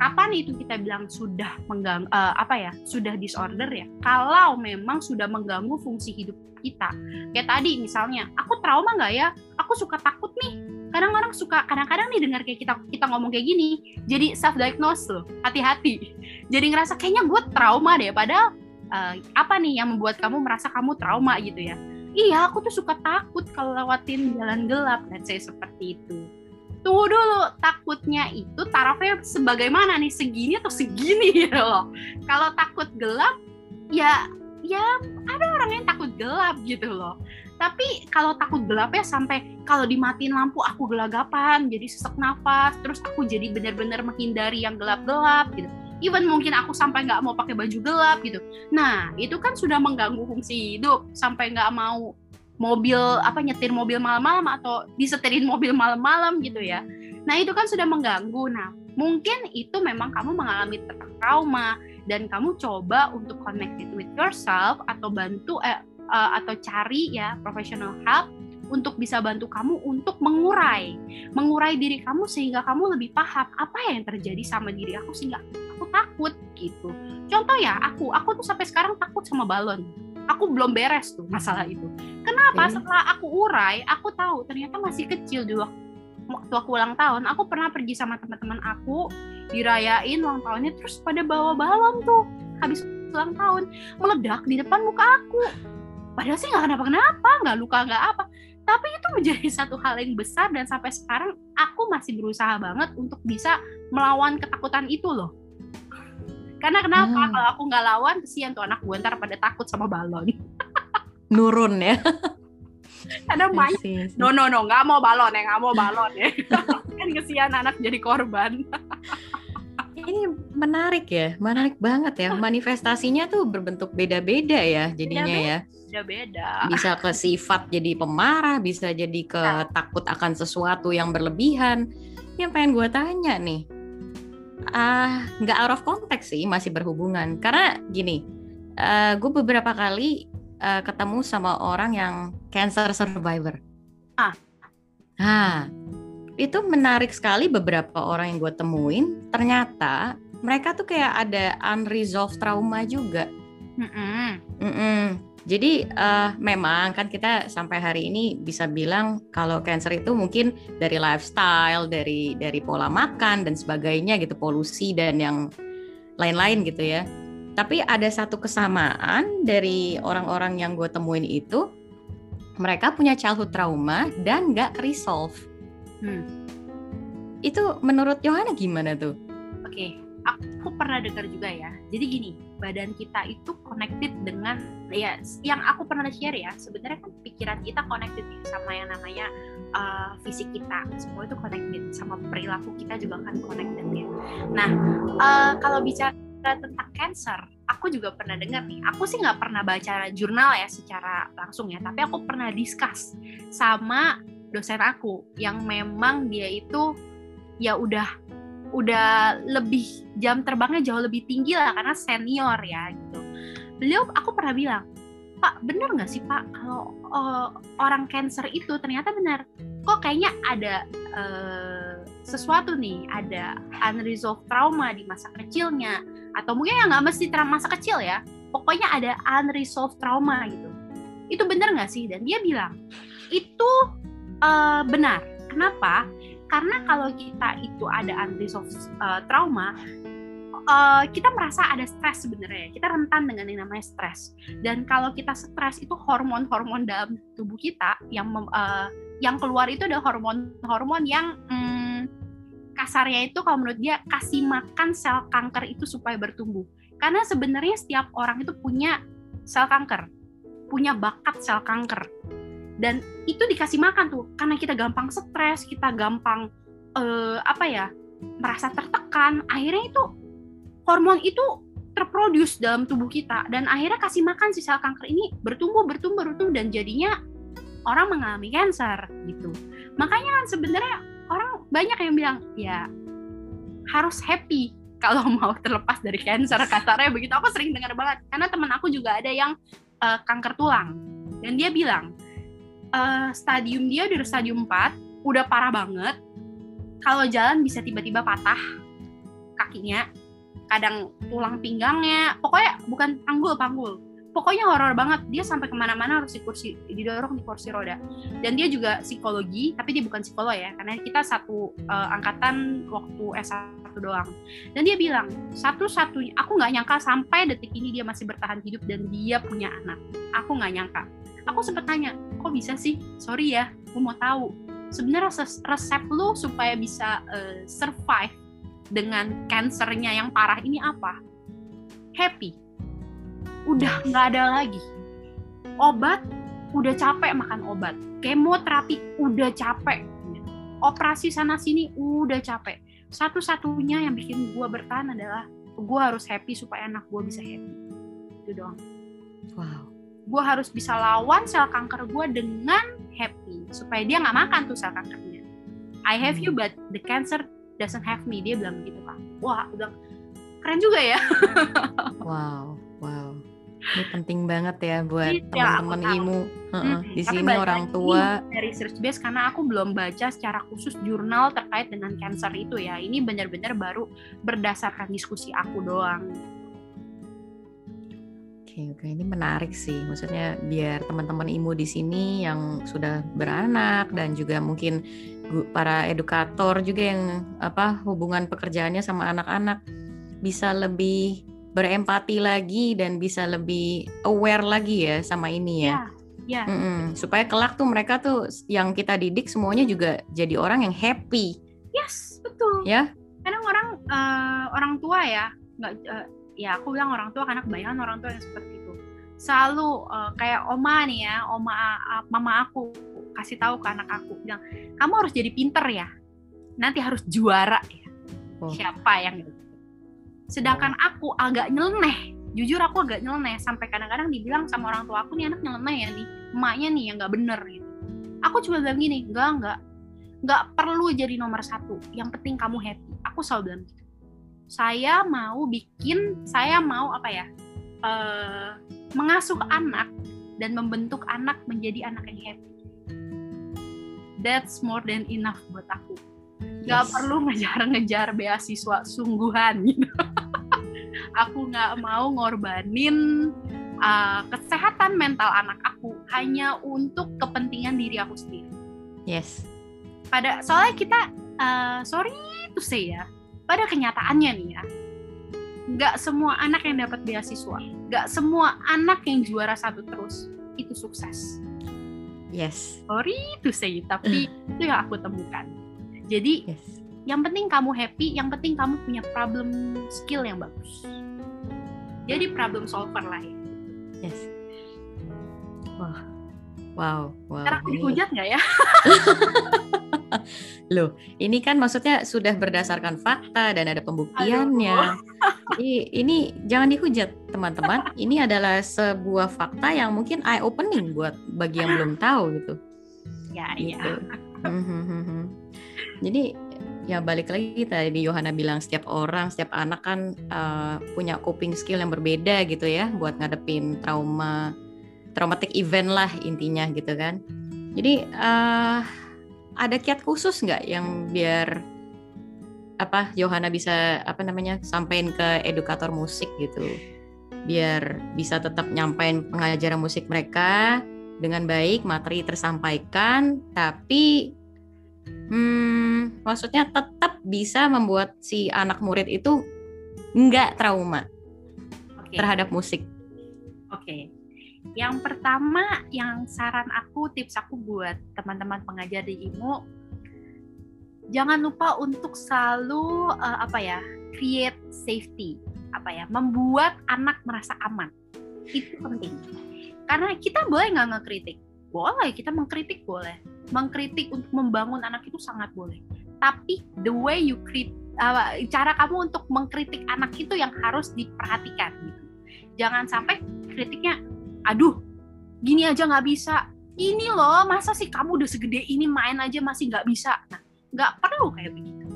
Kapan itu kita bilang sudah mengganggu uh, apa ya sudah disorder ya? Kalau memang sudah mengganggu fungsi hidup kita. Kayak tadi misalnya aku trauma nggak ya? Aku suka takut nih. Kadang orang suka kadang-kadang nih dengar kayak kita kita ngomong kayak gini jadi self diagnose loh hati-hati. Jadi ngerasa kayaknya gue trauma deh padahal uh, apa nih yang membuat kamu merasa kamu trauma gitu ya? Iya aku tuh suka takut kalau lewatin jalan gelap. Dan saya seperti itu tunggu dulu takutnya itu tarafnya sebagaimana nih? Segini atau segini gitu loh. Kalau takut gelap ya ya ada orang yang takut gelap gitu loh. Tapi kalau takut gelap ya sampai kalau dimatiin lampu aku gelagapan jadi sesak nafas terus aku jadi benar-benar menghindari yang gelap-gelap gitu. Even mungkin aku sampai nggak mau pakai baju gelap gitu. Nah itu kan sudah mengganggu fungsi hidup. Sampai nggak mau mobil apa nyetir mobil malam-malam atau disetirin mobil malam-malam gitu ya. Nah itu kan sudah mengganggu. Nah mungkin itu memang kamu mengalami trauma dan kamu coba untuk connected with yourself atau bantu eh, uh, atau cari ya professional help untuk bisa bantu kamu untuk mengurai mengurai diri kamu sehingga kamu lebih paham apa yang terjadi sama diri aku sehingga aku takut gitu. Contoh ya aku aku tuh sampai sekarang takut sama balon aku belum beres tuh masalah itu. Kenapa? Okay. setelah aku urai aku tahu ternyata masih kecil dulu waktu aku ulang tahun. Aku pernah pergi sama teman-teman aku dirayain ulang tahunnya terus pada bawa balon tuh habis ulang tahun. Meledak di depan muka aku. Padahal sih nggak kenapa-kenapa nggak luka nggak apa. Tapi itu menjadi satu hal yang besar dan sampai sekarang aku masih berusaha banget untuk bisa melawan ketakutan itu loh karena kenapa hmm. kalau aku nggak lawan kesian tuh anak gue ntar pada takut sama balon nurun ya ada main no no no nggak mau balon ya nggak mau balon ya kan kesian anak jadi korban ini menarik ya menarik banget ya manifestasinya tuh berbentuk beda-beda ya jadinya beda -beda. ya beda-beda. Bisa ke sifat jadi pemarah, bisa jadi ke nah. takut akan sesuatu yang berlebihan. Yang pengen gue tanya nih, ah uh, nggak out of context sih, masih berhubungan. Karena gini, uh, gue beberapa kali uh, ketemu sama orang yang cancer survivor. Ah. Nah, itu menarik sekali beberapa orang yang gue temuin. Ternyata mereka tuh kayak ada unresolved trauma juga. Mm -mm. Mm -mm jadi uh, memang kan kita sampai hari ini bisa bilang kalau cancer itu mungkin dari lifestyle, dari dari pola makan dan sebagainya gitu, polusi dan yang lain-lain gitu ya. Tapi ada satu kesamaan dari orang-orang yang gue temuin itu, mereka punya childhood trauma dan nggak resolve. Hmm. Itu menurut Yohana gimana tuh? Oke, okay. aku pernah dengar juga ya. Jadi gini, badan kita itu connected dengan ya yang aku pernah share ya sebenarnya kan pikiran kita connected sama yang namanya uh, fisik kita. Semua itu connected sama perilaku kita juga kan connected ya. Nah uh, kalau bicara tentang cancer aku juga pernah dengar nih. Aku sih nggak pernah baca jurnal ya secara langsung ya tapi aku pernah discuss sama dosen aku yang memang dia itu ya udah udah lebih jam terbangnya jauh lebih tinggi lah karena senior ya gitu. Beliau aku pernah bilang, Pak bener nggak sih Pak kalau uh, orang cancer itu ternyata benar? Kok kayaknya ada uh, sesuatu nih ada unresolved trauma di masa kecilnya? Atau mungkin ya nggak mesti trauma masa kecil ya pokoknya ada unresolved trauma gitu. Itu benar nggak sih? Dan dia bilang itu uh, benar. Kenapa karena kalau kita itu ada unresolved uh, trauma uh, kita merasa ada stres sebenarnya. Kita rentan dengan yang namanya stres. Dan kalau kita stres itu hormon-hormon dalam tubuh kita yang uh, yang keluar itu ada hormon-hormon yang um, kasarnya itu kalau menurut dia kasih makan sel kanker itu supaya bertumbuh. Karena sebenarnya setiap orang itu punya sel kanker punya bakat sel kanker dan itu dikasih makan tuh karena kita gampang stres kita gampang uh, apa ya merasa tertekan akhirnya itu hormon itu terproduce dalam tubuh kita. Dan akhirnya kasih makan si sel kanker ini bertumbuh bertumbuh bertumbuh dan jadinya orang mengalami cancer gitu. Makanya kan sebenarnya orang banyak yang bilang ya harus happy kalau mau terlepas dari cancer kasarnya begitu. Aku sering dengar banget karena teman aku juga ada yang uh, kanker tulang. Dan dia bilang uh, stadium dia udah stadium 4 udah parah banget. Kalau jalan bisa tiba-tiba patah kakinya kadang tulang pinggangnya pokoknya bukan panggul panggul pokoknya horor banget. Dia sampai ke mana-mana harus di kursi didorong di kursi roda. Dan dia juga psikologi tapi dia bukan psikolog ya karena kita satu uh, angkatan waktu S1 doang. Dan dia bilang satu-satunya aku nggak nyangka sampai detik ini dia masih bertahan hidup dan dia punya anak. Aku nggak nyangka aku sempat tanya kok bisa sih? Sorry ya aku mau tahu. Sebenarnya resep lu supaya bisa uh, survive dengan kansernya yang parah ini apa? Happy. Udah nggak ada lagi. Obat udah capek makan obat. Kemoterapi udah capek. Operasi sana sini udah capek. Satu-satunya yang bikin gue bertahan adalah gue harus happy supaya anak gue bisa happy. Itu doang. Wow gue harus bisa lawan sel kanker gue dengan happy supaya dia nggak makan tuh sel kankernya. I have you but the cancer doesn't have me dia bilang begitu kan wah udah keren juga ya. Wow wow. Ini penting banget ya buat iya, teman-teman imu. Hmm, di sini orang tua. dari research base karena aku belum baca secara khusus jurnal terkait dengan cancer itu ya. Ini benar-benar baru berdasarkan diskusi aku doang. Oke, oke, ini menarik sih. Maksudnya biar teman-teman imu di sini yang sudah beranak dan juga mungkin para edukator juga yang apa hubungan pekerjaannya sama anak-anak bisa lebih berempati lagi dan bisa lebih aware lagi ya sama ini ya. Ya. Mm -mm. Supaya kelak tuh mereka tuh yang kita didik semuanya juga jadi orang yang happy. Yes, betul. Ya. Kadang orang uh, orang tua ya, nggak uh, ya aku bilang orang tua karena kebanyakan orang tua yang seperti itu. Selalu uh, kayak oma nih ya, oma uh, mama aku kasih tahu ke anak aku bilang, "Kamu harus jadi pinter ya. Nanti harus juara ya." Oh. Siapa yang gitu? sedangkan aku agak nyeleneh jujur aku agak nyeleneh sampai kadang-kadang dibilang sama orang tua aku nih anak nyeleneh ya nih emaknya nih yang nggak bener gitu aku cuma bilang gini enggak enggak nggak perlu jadi nomor satu yang penting kamu happy aku selalu bilang gitu saya mau bikin saya mau apa ya uh, mengasuh anak dan membentuk anak menjadi anak yang happy. That's more than enough buat aku. Nggak yes. perlu ngejar-ngejar beasiswa sungguhan gitu. Aku nggak mau ngorbanin uh, kesehatan mental anak aku. Hanya untuk kepentingan diri aku sendiri. Yes. Pada soalnya kita uh, sorry itu say ya pada kenyataannya nih ya nggak semua anak yang dapat beasiswa nggak semua anak yang juara satu terus itu sukses yes sorry itu say tapi itu yang aku temukan jadi yes. yang penting kamu happy, yang penting kamu punya problem skill yang bagus. Jadi problem solver lah ya. Yes. Wah. Wow, wow. Cara aku dihujat nggak ya? Loh, ini kan maksudnya sudah berdasarkan fakta dan ada pembuktiannya. Jadi ini jangan dihujat, teman-teman. Ini adalah sebuah fakta yang mungkin eye opening buat bagi yang belum tahu gitu. Ya, iya. gitu. ya. Jadi ya balik lagi tadi Yohana bilang setiap orang, setiap anak kan uh, punya coping skill yang berbeda gitu ya buat ngadepin trauma, traumatic event lah intinya gitu kan. Jadi uh, ada kiat khusus nggak yang biar apa Yohana bisa apa namanya sampaikan ke edukator musik gitu biar bisa tetap nyampein pengajaran musik mereka dengan baik materi tersampaikan tapi hmm, maksudnya tetap bisa membuat si anak murid itu nggak trauma okay. terhadap musik. Oke. Okay. Yang pertama, yang saran aku, tips aku buat teman-teman pengajar di IMU, jangan lupa untuk selalu uh, apa ya, create safety, apa ya, membuat anak merasa aman. itu penting. Karena kita boleh nggak ngekritik? Boleh kita mengkritik boleh. Mengkritik untuk membangun anak itu sangat boleh. Tapi the way you uh, cara kamu untuk mengkritik anak itu yang harus diperhatikan gitu. Jangan sampai kritiknya aduh gini aja nggak bisa. Ini loh masa sih kamu udah segede ini main aja masih nggak bisa? Nah nggak perlu kayak begitu.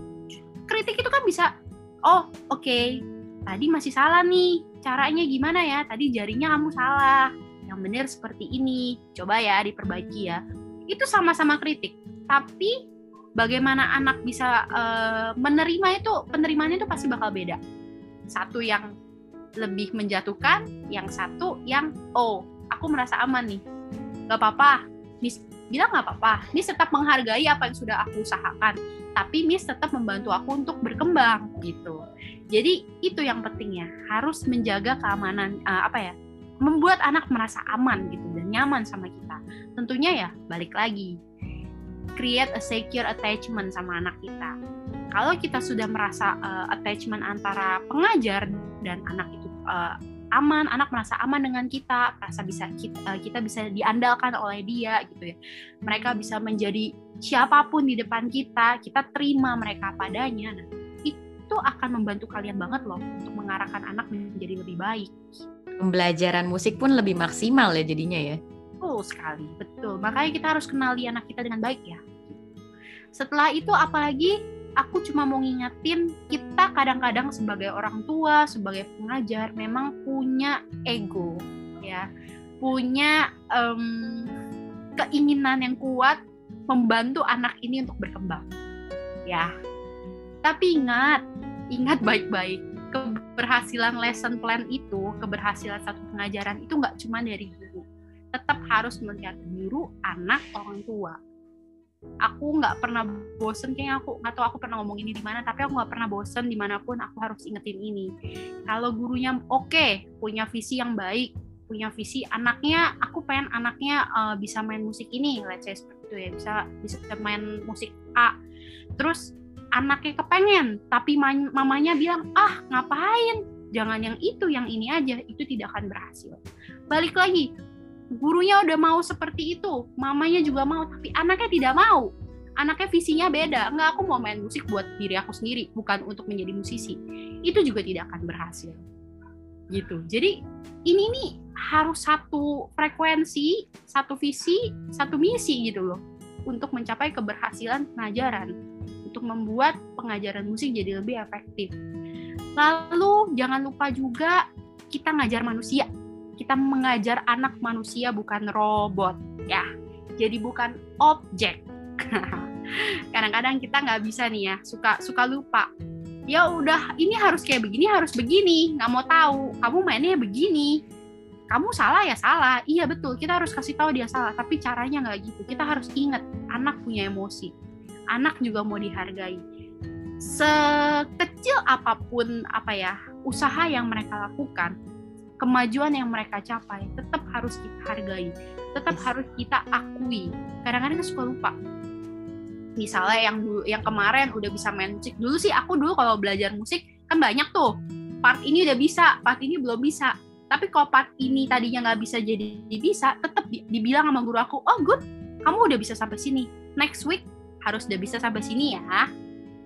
Kritik itu kan bisa oh oke okay, tadi masih salah nih. Caranya gimana ya? Tadi jarinya kamu salah. Yang benar seperti ini. Coba ya diperbaiki ya. Itu sama-sama kritik. Tapi bagaimana anak bisa uh, menerima itu penerimaannya itu pasti bakal beda. Satu yang lebih menjatuhkan yang satu yang oh aku merasa aman nih. Nggak apa-apa. Miss bilang nggak apa-apa. Miss tetap menghargai apa yang sudah aku usahakan. Tapi Miss tetap membantu aku untuk berkembang gitu. Jadi itu yang pentingnya. Harus menjaga keamanan uh, apa ya membuat anak merasa aman gitu dan nyaman sama kita. Tentunya ya balik lagi. Create a secure attachment sama anak kita. Kalau kita sudah merasa uh, attachment antara pengajar dan anak itu uh, aman, anak merasa aman dengan kita, merasa bisa kita, eh, kita bisa diandalkan oleh dia gitu ya. Mereka bisa menjadi siapa pun di depan kita, kita terima mereka padanya. Nah, itu akan membantu kalian banget loh untuk mengarahkan anak menjadi lebih baik. Pembelajaran musik pun lebih maksimal ya jadinya ya. Betul sekali, betul. Makanya kita harus kenali anak kita dengan baik ya. Setelah itu apalagi aku cuma mau ngingetin kita kadang-kadang sebagai orang tua, sebagai pengajar memang punya ego ya, punya um, keinginan yang kuat membantu anak ini untuk berkembang. Ya. Tapi ingat, ingat baik-baik, keberhasilan lesson plan itu, keberhasilan satu pengajaran itu nggak cuma dari guru. Tetap harus melihat guru, anak, orang tua aku nggak pernah bosen kayaknya aku nggak tahu aku pernah ngomong ini di mana tapi aku nggak pernah bosen di mana pun aku harus ingetin ini. Kalau gurunya oke okay, punya visi yang baik punya visi anaknya aku pengen anaknya uh, bisa main musik ini let's say seperti itu ya bisa bisa main musik A. Terus anaknya kepengen tapi mamanya bilang ah ngapain? Jangan yang itu yang ini aja itu tidak akan berhasil. Balik lagi gurunya udah mau seperti itu, mamanya juga mau, tapi anaknya tidak mau. Anaknya visinya beda, enggak aku mau main musik buat diri aku sendiri, bukan untuk menjadi musisi. Itu juga tidak akan berhasil. Gitu. Jadi ini nih harus satu frekuensi, satu visi, satu misi gitu loh untuk mencapai keberhasilan pengajaran, untuk membuat pengajaran musik jadi lebih efektif. Lalu jangan lupa juga kita ngajar manusia kita mengajar anak manusia bukan robot ya. Jadi bukan objek. Kadang-kadang kita nggak bisa nih ya suka suka lupa. Ya udah ini harus kayak begini harus begini. Nggak mau tahu kamu mainnya begini. Kamu salah ya salah. Iya betul kita harus kasih tahu dia salah. Tapi caranya nggak gitu. Kita harus ingat anak punya emosi. Anak juga mau dihargai. Sekecil apa pun apa ya usaha yang mereka lakukan kemajuan yang mereka capai tetap harus kita hargai, tetap yes. harus kita akui. Kadang-kadang suka lupa. Misalnya yang dulu, yang kemarin udah bisa main musik. Dulu sih aku dulu kalau belajar musik kan banyak tuh. Part ini udah bisa, part ini belum bisa. Tapi kalau part ini tadinya nggak bisa jadi bisa, tetap dibilang sama guru aku, oh good, kamu udah bisa sampai sini. Next week harus udah bisa sampai sini ya.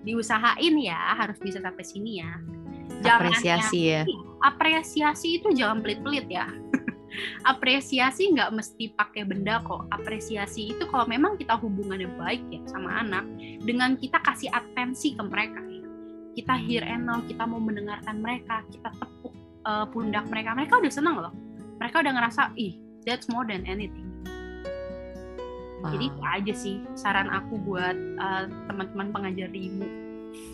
Diusahain ya, harus bisa sampai sini ya jangan apresiasi ya. apresiasi itu jangan pelit-pelit ya. Apresiasi nggak mesti pakai benda kok. Apresiasi itu kalau memang kita hubungannya baik ya sama anak dengan kita kasih atensi ke mereka ya. kita hear and now kita mau mendengarkan mereka kita tepuk uh, pundak mereka. Mereka udah senang loh. Mereka udah ngerasa ih that's more than anything. Wow. jadi itu aja sih saran aku buat uh, teman-teman pengajar di IMU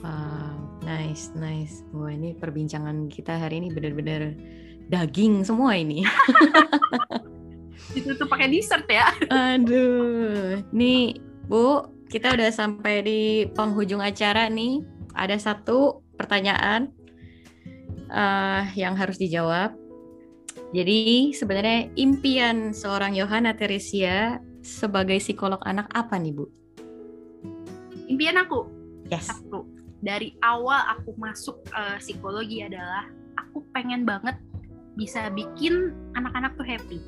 wow Nice, nice. Wah ini perbincangan kita hari ini benar-benar daging semua ini. Itu tuh pakai dessert ya. Aduh, nih Bu, kita udah sampai di penghujung acara nih. Ada satu pertanyaan uh, yang harus dijawab. Jadi sebenarnya impian seorang Yohana Teresia sebagai psikolog anak apa nih Bu? Impian aku? Yes. Satu dari awal aku masuk uh, psikologi adalah aku pengen banget bisa bikin anak-anak tuh happy.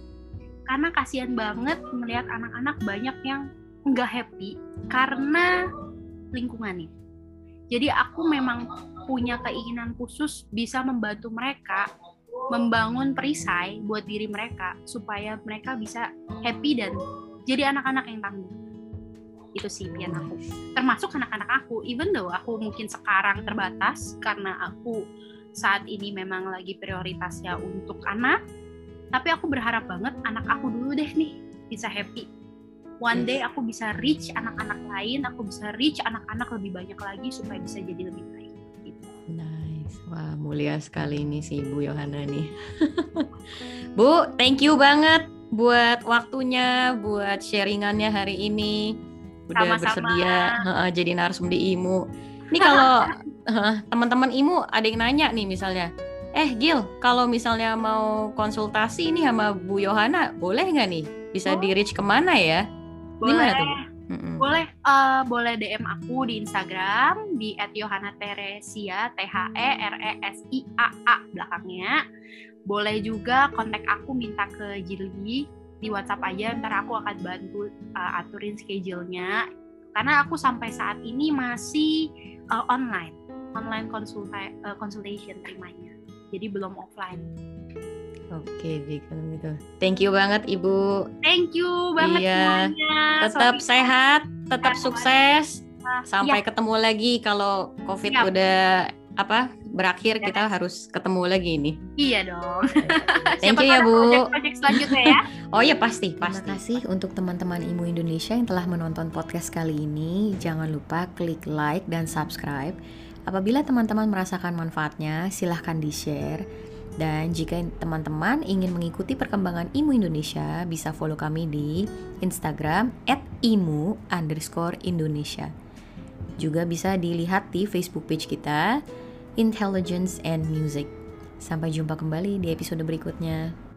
Karena kasihan banget melihat anak-anak banyak yang nggak happy karena lingkungannya. Jadi aku memang punya keinginan khusus bisa membantu mereka membangun perisai buat diri mereka supaya mereka bisa happy dan jadi anak-anak yang tangguh. Itu sih pian aku. Termasuk anak-anak aku, even though aku mungkin sekarang terbatas karena aku saat ini memang lagi prioritasnya untuk anak, tapi aku berharap banget anak aku dulu deh nih bisa happy one day aku bisa reach anak-anak lain, aku bisa reach anak-anak lebih banyak lagi supaya bisa jadi lebih baik. Gitu. Nice, wah mulia sekali ini si Bu Yohana nih. Bu, thank you banget buat waktunya, buat sharingannya hari ini. Udah Sama-sama. bersedia uh, jadi narsum di IMU. Ini kalau uh, teman-teman IMU ada yang nanya nih misalnya, eh Gil, kalau misalnya mau konsultasi ini sama Bu Yohana, boleh nggak nih? Bisa oh. di reach ke mana ya? boleh tuh? Boleh uh, boleh DM aku di Instagram di @yohanateresia T H E R E S I A A belakangnya. Boleh juga kontak aku minta ke Jilly di WhatsApp aja ntar aku akan bantu uh, aturin schedule-nya karena aku sampai saat ini masih uh, online online konsulta uh, consultation terimanya jadi belum offline Oke, Bi, kalau gitu. Thank you banget Ibu. Thank you banget iya. semuanya. Tetap Sorry. sehat, tetap ya, sukses. Sampai ya. ketemu lagi kalau Covid ya. udah apa berakhir ya. kita harus ketemu lagi nih. Iya dong. Thank you ya Bu. Project selanjutnya ya. oh ya pasti, pasti. Terima kasih untuk teman-teman Imu Indonesia yang telah menonton podcast kali ini. Jangan lupa klik like dan subscribe. Apabila teman-teman merasakan manfaatnya, silahkan di-share dan jika teman-teman ingin mengikuti perkembangan IMU Indonesia, bisa follow kami di Instagram at IMU underscore Indonesia. Juga bisa dilihat di Facebook page kita, Intelligence and Music. Sampai jumpa kembali di episode berikutnya.